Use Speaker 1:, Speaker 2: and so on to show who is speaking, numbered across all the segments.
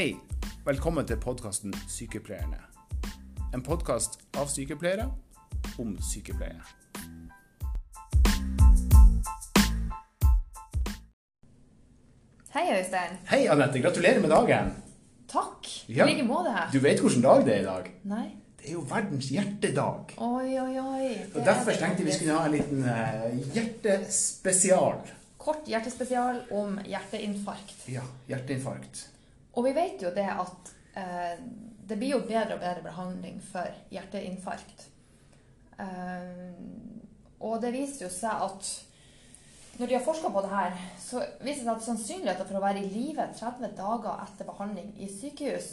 Speaker 1: Hei, velkommen til podkasten Sykepleierne. En podkast av sykepleiere om sykepleie.
Speaker 2: Hei, Øystein.
Speaker 1: Hei, Anette. Gratulerer med dagen.
Speaker 2: Takk.
Speaker 1: Ja.
Speaker 2: I like måte her.
Speaker 1: Du vet hvilken dag det er i dag?
Speaker 2: Nei.
Speaker 1: Det er jo verdens hjertedag.
Speaker 2: Oi, oi, oi.
Speaker 1: Og Derfor
Speaker 2: er
Speaker 1: tenkte vi skulle ha en liten eh, hjertespesial.
Speaker 2: Kort hjertespesial om hjerteinfarkt.
Speaker 1: Ja, hjerteinfarkt.
Speaker 2: Og vi vet jo det at eh, det blir jo bedre og bedre behandling for hjerteinfarkt. Eh, og det viser jo seg at når de har forska på det her, så viser det seg at sannsynligheten for å være i live 30 dager etter behandling i sykehus,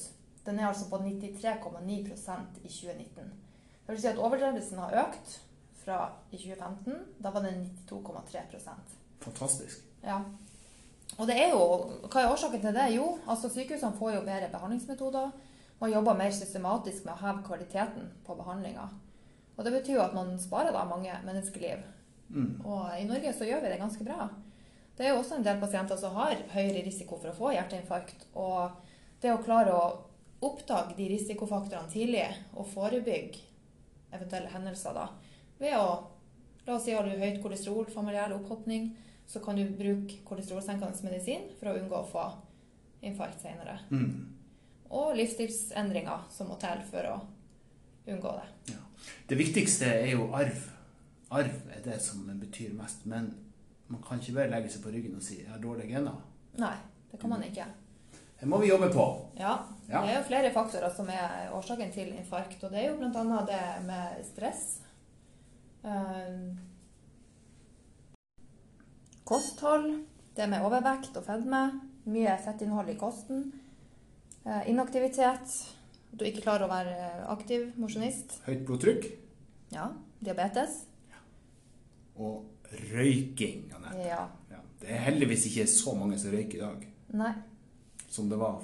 Speaker 2: den er altså på 93,9% i 2019. Det vil si at overdrevelsen har økt fra i 2015. Da var den 92,3%
Speaker 1: Fantastisk.
Speaker 2: ja. Og det er jo, Hva er årsaken til det? Jo, altså sykehusene får jo bedre behandlingsmetoder. Man jobber mer systematisk med å heve kvaliteten på behandlinga. Og det betyr jo at man sparer da mange menneskeliv.
Speaker 1: Mm.
Speaker 2: Og i Norge så gjør vi det ganske bra. Det er jo også en del pasienter som har høyere risiko for å få hjerteinfarkt. Og det å klare å oppdage de risikofaktorene tidlig og forebygge eventuelle hendelser da, ved å La oss si har du høyt kolesterol, familiær opphopning, så kan du bruke kolesterolsenkende medisin for å unngå å få infarkt senere.
Speaker 1: Mm.
Speaker 2: Og livsstilsendringer som må til for å unngå det.
Speaker 1: Det viktigste er jo arv. Arv er det som betyr mest. Men man kan ikke bare legge seg på ryggen og si 'jeg har dårlige gener'.
Speaker 2: Nei, det kan man ikke.
Speaker 1: Det må vi jobbe på.
Speaker 2: Ja,
Speaker 1: Ja.
Speaker 2: det er jo flere faktorer som er årsaken til infarkt. Og det er jo bl.a. det med stress. eh, kosthold. Det med overvekt og fedme. Mye fettinnhold i kosten. eh, inaktivitet. At du ikke klarer å være aktiv mosjonist.
Speaker 1: Høyt blodtrykk
Speaker 2: Ja, diabetes.
Speaker 1: og røyking. Anette.
Speaker 2: Ja.
Speaker 1: Ja. Det er heldigvis ikke så mange som røyker i dag
Speaker 2: Nei.
Speaker 1: som det var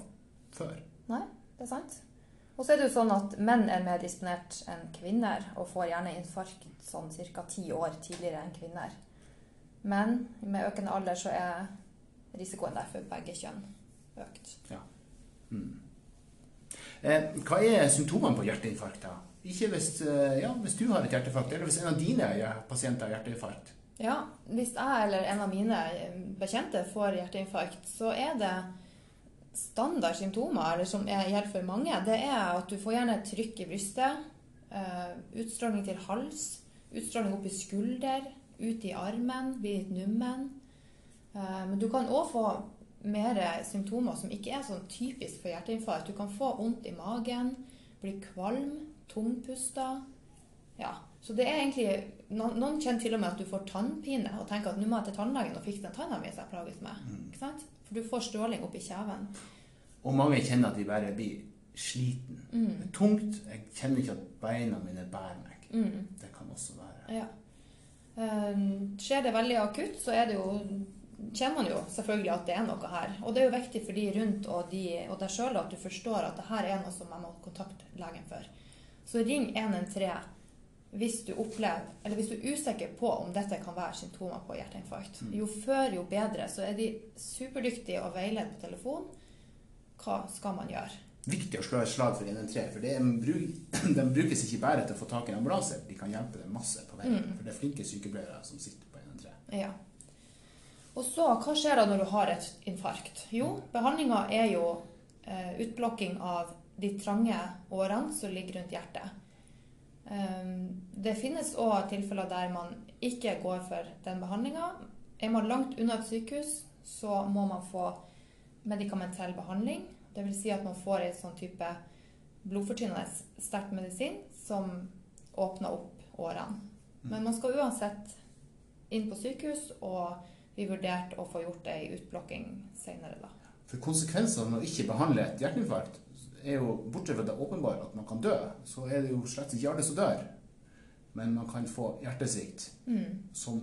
Speaker 1: før.
Speaker 2: Nei, det er sant. Og så er det jo sånn at menn er mer disponert enn kvinner, og får gjerne infarkt sånn ca. ti år tidligere enn kvinner. Men med økende alder så er risikoen der for begge kjønn økt.
Speaker 1: Mm. Eh, hva er symptomene på hjerteinfarkt? da? Ikke hvis, eh, ja, hvis du har et hjerteinfarkt, eller hvis en av dine pasienter har hjerteinfarkt.
Speaker 2: Ja, hvis jeg eller en av mine bekjente får hjerteinfarkt, så er det standard symptomer, eller som er, gjelder for mange, det er at du får gjerne trykk i brystet, eh, utstråling til hals, utstråling opp i skulder, ut i armen, blir litt nummen. Eh, men du kan òg få mer symptomer som ikke er sånn typisk for hjerteinfarkt. Du kan få vondt i magen, bli kvalm, tungpusta. Ja, så det er egentlig Noen, noen kjenner til og med at du får tannpine og tenker at nå må jeg til tannlegen og fikse den tanna mi som jeg plages med. Sant? For du får stråling opp i kjeven.
Speaker 1: Og mange kjenner at de bare blir sliten.
Speaker 2: Mm.
Speaker 1: Det er tungt. Jeg kjenner ikke at beina mine bærer meg.
Speaker 2: Mm.
Speaker 1: Det kan også være
Speaker 2: Ja. Eh, skjer det veldig akutt, så er det jo kjenner man jo selvfølgelig at det er noe her. Og det er jo viktig for de rundt og, de, og deg sjøl at du forstår at det her er noe som jeg må kontakte legen for. Så ring 113 hvis du opplever, eller hvis du er usikker på om dette kan være symptomer på hjerteinfarkt.
Speaker 1: Mm.
Speaker 2: Jo før, jo bedre. Så er de superdyktige og veileder på telefon. Hva skal man gjøre?
Speaker 1: Viktig å slå et slag for 113, for det bruk- de brukes ikke bare til å få tak i en ambulanse. De kan hjelpe deg masse på veien.
Speaker 2: Mm.
Speaker 1: For det er flinke sykepleiere som sitter på 113.
Speaker 2: Ja. Og så, hva skjer da når du har et infarkt? Jo, behandlinga er jo eh, utblokking av de trange årene som ligger rundt hjertet. Um, det finnes òg tilfeller der man ikke går for den behandlinga. Er man langt unna et sykehus, så må man få medikamentell behandling. Dvs. Si at man får en sånn type blodfortynnende sterk medisin som åpner opp årene. Men man skal uansett inn på sykehus og vi vurderte å få gjort ei utblokking senere, da.
Speaker 1: For konsekvensene av å ikke behandle et hjerteinfarkt er jo, bortsett fra det åpenbare at man kan dø, så er det jo slett ikke alle som dør. Men man kan få hjertesvikt
Speaker 2: Mm.
Speaker 1: som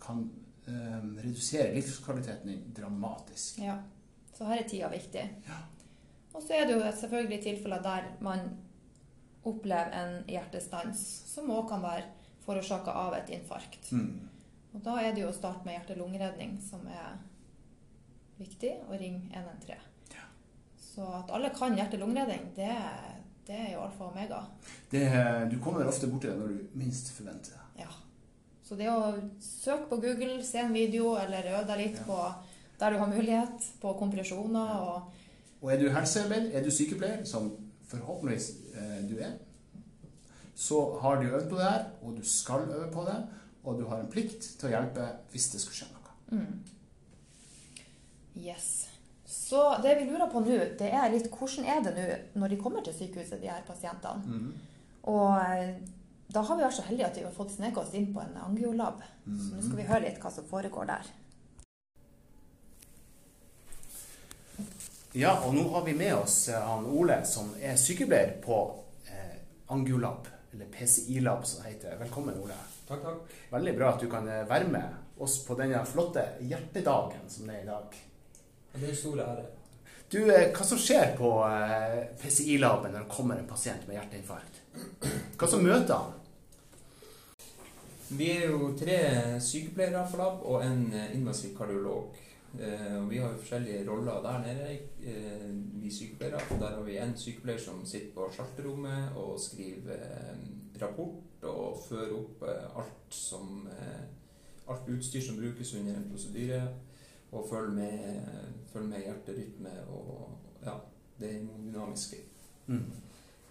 Speaker 1: kan eh, redusere livskvaliteten din dramatisk.
Speaker 2: Ja. Så her er tida viktig.
Speaker 1: Ja.
Speaker 2: Og så er det jo selvfølgelig tilfeller der man opplever en hjertestans, som òg kan være forårsaka av et infarkt.
Speaker 1: Mm.
Speaker 2: Og da er det jo å starte med hjerte-lungeredning som er viktig, og ring 113.
Speaker 1: Ja.
Speaker 2: Så at alle kan hjerte-lungeredning, det, det er jo alfa og omega.
Speaker 1: Det, du kommer ofte borti det når du minst forventer det.
Speaker 2: Ja. Så det å søke på Google, se en video, eller øve deg litt
Speaker 1: Ja.
Speaker 2: på der du har mulighet, på kompresjoner og
Speaker 1: Og er du helsearbeider, er du sykepleier, som forhåpentligvis eh, du er, så har du øvd på det her, og du skal øve på det, og du har en plikt til å hjelpe hvis det skulle skje noe.
Speaker 2: mm. Yes. Så det vi lurer på nå, det er litt hvordan er det nå når de kommer til sykehuset, de her pasientene?
Speaker 1: Mm.
Speaker 2: Og eh, da har vi vært så heldige at vi har fått sneket oss inn på en angiolab. Så nå skal vi høre litt hva som foregår der.
Speaker 1: Ja, og nå har vi med oss eh, han Ole, som er sykepleier på eh, Angiolab, eller PCI-lab som det heter. Velkommen, Ole.
Speaker 3: Takk, takk.
Speaker 1: Veldig bra at du kan eh, være med oss på denne flotte hjertedagen som det er i dag.
Speaker 3: Det er en stor ære.
Speaker 1: Du, eh, hva som skjer på eh, PCI-laben når det kommer en pasient med hjerteinfarkt? Hva som møter han?
Speaker 3: Vi er jo tre sykepleiere på lab og en invasiv kardiolog. Eh, og vi har jo forskjellige roller der nede, eh, vi sykepleiere. Der har vi en sykepleier som sitter på skjalterommet og skriver eh, rapport og fører opp alt som Alt utstyr som brukes under en prosedyre. Og følger med, følger med hjerterytme og ja, det dynamiske.
Speaker 1: Mm.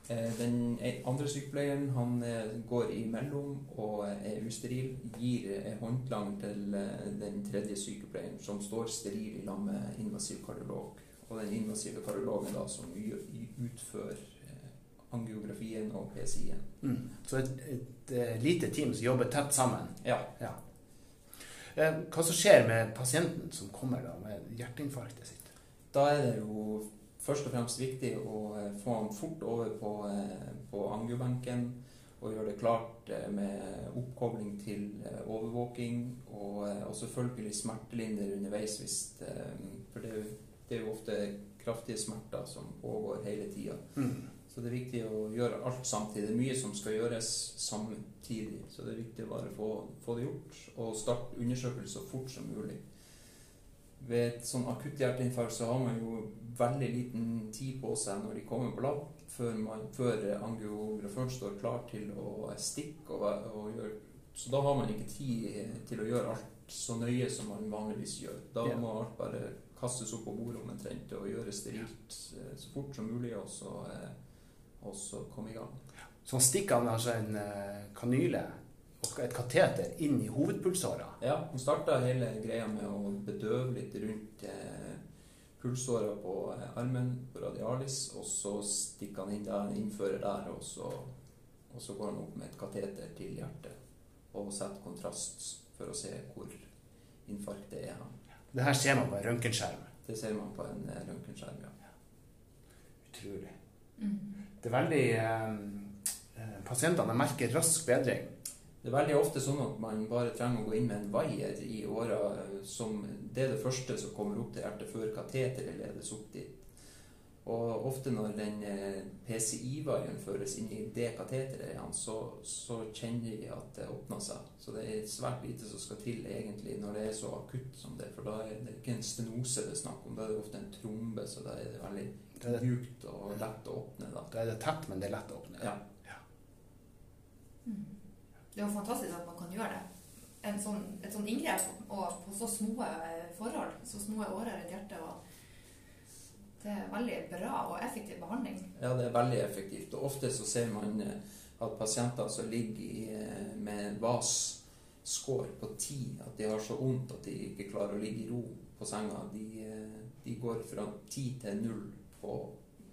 Speaker 3: Eh, Den andre sykepleieren han eh, går imellom og er usteril. Gir eh, håndklang til eh, den tredje sykepleieren, som står steril i lag med invasiv kardiolog. Og den invasive kardiologen da, som utfører eh, angiografien og PCI-en.
Speaker 1: Mm. Så et, et, eh, lite team som jobber tett sammen.
Speaker 3: Ja.
Speaker 1: Ja. Eh, Hva som skjer med pasienten som kommer da med hjerteinfarktet sitt?
Speaker 3: Da er det jo først og fremst viktig å eh, få han fort over på, eh, på angiobenken og gjøre det klart eh, med oppkobling til overvåking og, og selvfølgelig smertelinder underveis hvis det, For det, det er jo ofte kraftige smerter som pågår hele tida.
Speaker 1: Mm.
Speaker 3: Så det er viktig å gjøre alt samtidig. Det er mye som skal gjøres samtidig. Så det er viktig å bare få, få det gjort og starte undersøkelser så fort som mulig. Ved et sånn akutt hjerteinfarkt så har man jo veldig liten tid på seg når de kommer på lab, før, man, før angiograføren står klar til å stikke. Og, og gjøre, så da har man ikke tid til å gjøre alt så nøye som man vanligvis gjør. Da
Speaker 1: Ja.
Speaker 3: må alt bare kastes opp på bordet omtrent og gjøres sterilt eh, så fort som mulig, og så, eh, og så komme i gang.
Speaker 1: Så han stikker han altså en eh, kanyle et kateter inn i hovedpulsåra.
Speaker 3: Ja, hun starta hele greia med å bedøve litt rundt eh, pulsåra på eh, armen, på radialis, og så stikker han inn der, innfører der, og så, og så går han opp med et kateter til hjertet og setter kontrast for å se hvor infarktet er. han.
Speaker 1: Det her ser man på en røntgenskjerm.
Speaker 3: Det ser man på en eh, røntgenskjerm, ja.
Speaker 1: Utrolig.
Speaker 2: Mm.
Speaker 1: Det er veldig eh, eh, Pasientene merker rask bedring.
Speaker 3: Det er veldig ofte sånn at man bare trenger å gå inn med en vaier i åra som Det er det første som kommer opp til hjertet før kateteret ledes opp dit. Og ofte når den eh, PCI-vaieren føres inn i det kateteret igjen, så, så kjenner vi at det åpner seg. Så det er svært lite som skal til egentlig når det er så akutt som det. For da er det ikke en stenose det er snakk om, da er det ofte en trombe, så da er det veldig mjukt og lett å åpne. da.
Speaker 1: da er det tett, men det er lett å åpne.
Speaker 3: Ja.
Speaker 2: Det er jo fantastisk at man kan gjøre det. Sånn, et sånn inngrep og på så små eh, forhold, så små årer rundt hjertet. Og det er veldig bra og effektiv behandling.
Speaker 3: Ja, det er veldig effektivt. Og ofte så ser man eh, at pasienter som ligger i, eh, med VAS-score på 10, at de har så vondt at de ikke klarer å ligge i ro på senga, de, de går fra 10 til 0 på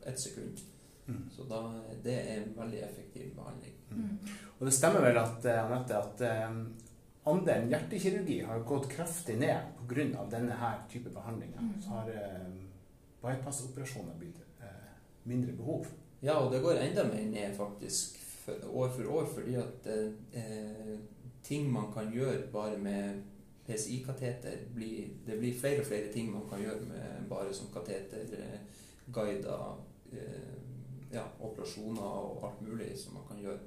Speaker 3: ett sekund.
Speaker 1: Mm.
Speaker 3: Så da, det er en veldig effektiv behandling.
Speaker 2: Mm.
Speaker 1: Og det stemmer vel at, eh, Anette, at eh, andelen hjertekirurgi har gått kraftig ned pga. denne her type behandlinger.
Speaker 2: Mm.
Speaker 1: Så har eh, bypassoperasjoner blitt eh, mindre behov.
Speaker 3: Ja, og det går enda mer ned faktisk år for år, fordi at eh, ting man kan gjøre bare med PCI-kateter, det blir flere og flere ting man kan gjøre med bare som kateter, eh, guider, eh, ja, operasjoner og alt mulig som man kan gjøre.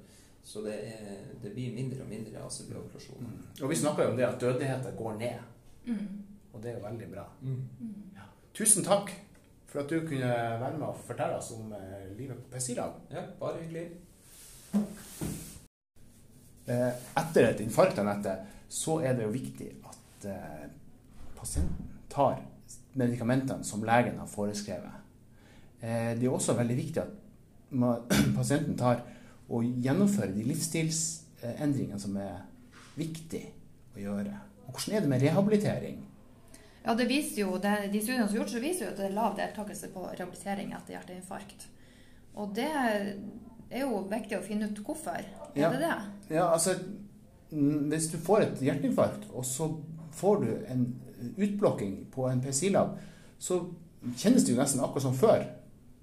Speaker 3: Så det, er, det blir mindre og mindre ACB-operasjoner.
Speaker 1: Mm. Og vi snakker jo om det at dødeligheten går ned,
Speaker 2: Mm.
Speaker 1: og det er jo veldig bra.
Speaker 3: Mm.
Speaker 2: Ja.
Speaker 1: Tusen takk for at du kunne være med og fortelle oss om eh, livet på PSI-lag.
Speaker 3: Ja, bare hyggelig.
Speaker 1: Eh, etter et infarkt, Anette, så er det jo viktig at eh, pasienten tar medikamentene som legen har foreskrevet. Eh, det er også veldig viktig at pasienten tar og gjennomfører de livsstilsendringene som er viktig å gjøre. Og hvordan er det med rehabilitering?
Speaker 2: Ja, det viser jo, det, De studiene som er gjort, så viser jo at det er lav deltakelse på rehabilitering etter hjerteinfarkt. Og det er jo viktig å finne ut hvorfor. Er
Speaker 1: Ja.
Speaker 2: det det?
Speaker 1: Ja, altså Hvis du får et hjerteinfarkt, og så får du en utblokking på en PCI-lab, så kjennes det jo nesten akkurat som før.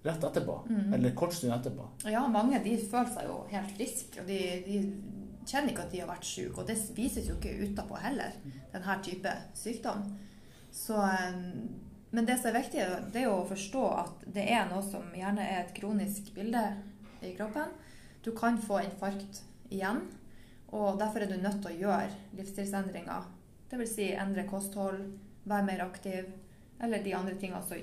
Speaker 1: Rett etterpå. Eller kort stund etterpå.
Speaker 2: Ja, mange de føler seg jo helt friske. Og de, de kjenner ikke at de har vært syke. Og det vises jo ikke utapå heller, denne type sykdom. Så, eh, men det som er viktig, det er jo å forstå at det er noe som gjerne er et kronisk bilde i kroppen. Du kan få infarkt igjen, og derfor er du nødt til å gjøre livsstilsendringer. Dvs. Si endre kosthold, være mer aktiv, eller de andre tingene som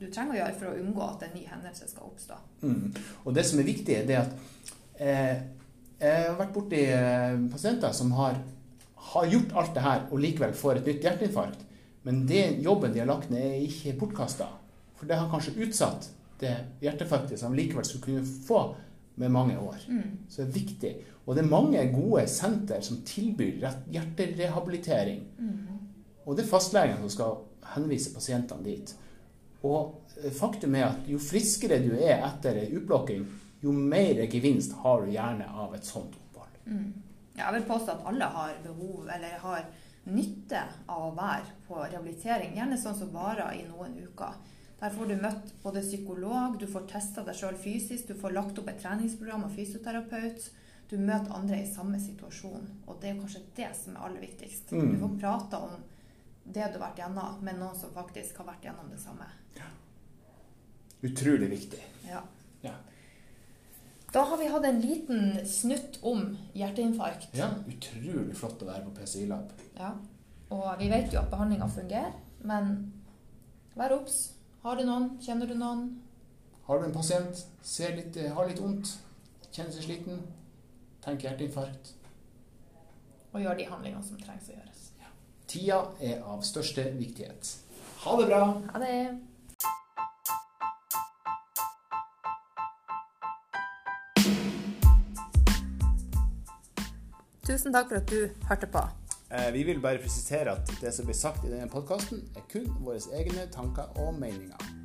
Speaker 2: du trenger å gjøre for å unngå at en ny hendelse skal oppstå.
Speaker 1: Mm. Og det som er viktig, det er at eh, jeg har vært borti eh, pasienter som har, har gjort alt det her, og likevel får et nytt hjerteinfarkt. Men det jobben de har lagt ned, er ikke bortkasta. For det har kanskje utsatt det hjerteinfarktet som likevel skulle kunne få med mange år. Så det er viktig. Og det er mange gode senter som tilbyr hjerterehabilitering. hjerterehabilitering. Og det er fastlegen som skal henvise pasientene dit. Og eh, faktum er at jo friskere du er etter ei utblokking, jo mer gevinst har du gjerne av et sånt opphold.
Speaker 2: Ja, jeg vil påstå at alle har behov eller har nytte av å være på rehabilitering. Gjerne sånn som varer i noen uker. Der får du møtt både psykolog, du får testa deg sjøl fysisk, du får lagt opp et treningsprogram av fysioterapeut. Du møter andre i samme situasjon, og det er kanskje det som er aller viktigst.
Speaker 1: Mm.
Speaker 2: Du får prate om det du har vært gjennom, med noen som faktisk har vært gjennom det samme. Ja.
Speaker 1: Utrolig viktig.
Speaker 2: Ja.
Speaker 1: Ja.
Speaker 2: Da har vi hatt en liten snutt om hjerteinfarkt.
Speaker 1: ja. Utrolig flott å være på PCI-lab.
Speaker 2: Ja, og vi vet jo at behandlinga fungerer, men vær obs. Har du noen? Kjenner du noen?
Speaker 1: Har du en pasient, ser litt, eh, har litt vondt, kjenner seg sliten, tenk hjerteinfarkt.
Speaker 2: Og gjør de handlingene som trengs å gjøres.
Speaker 1: Tida er av største viktighet. Ha det bra!
Speaker 2: Ha det! Tusen takk for at du hørte på.
Speaker 1: Eh, Vi vil bare presisere at det som blir sagt i denne podkasten, er kun våre egne tanker og meninger.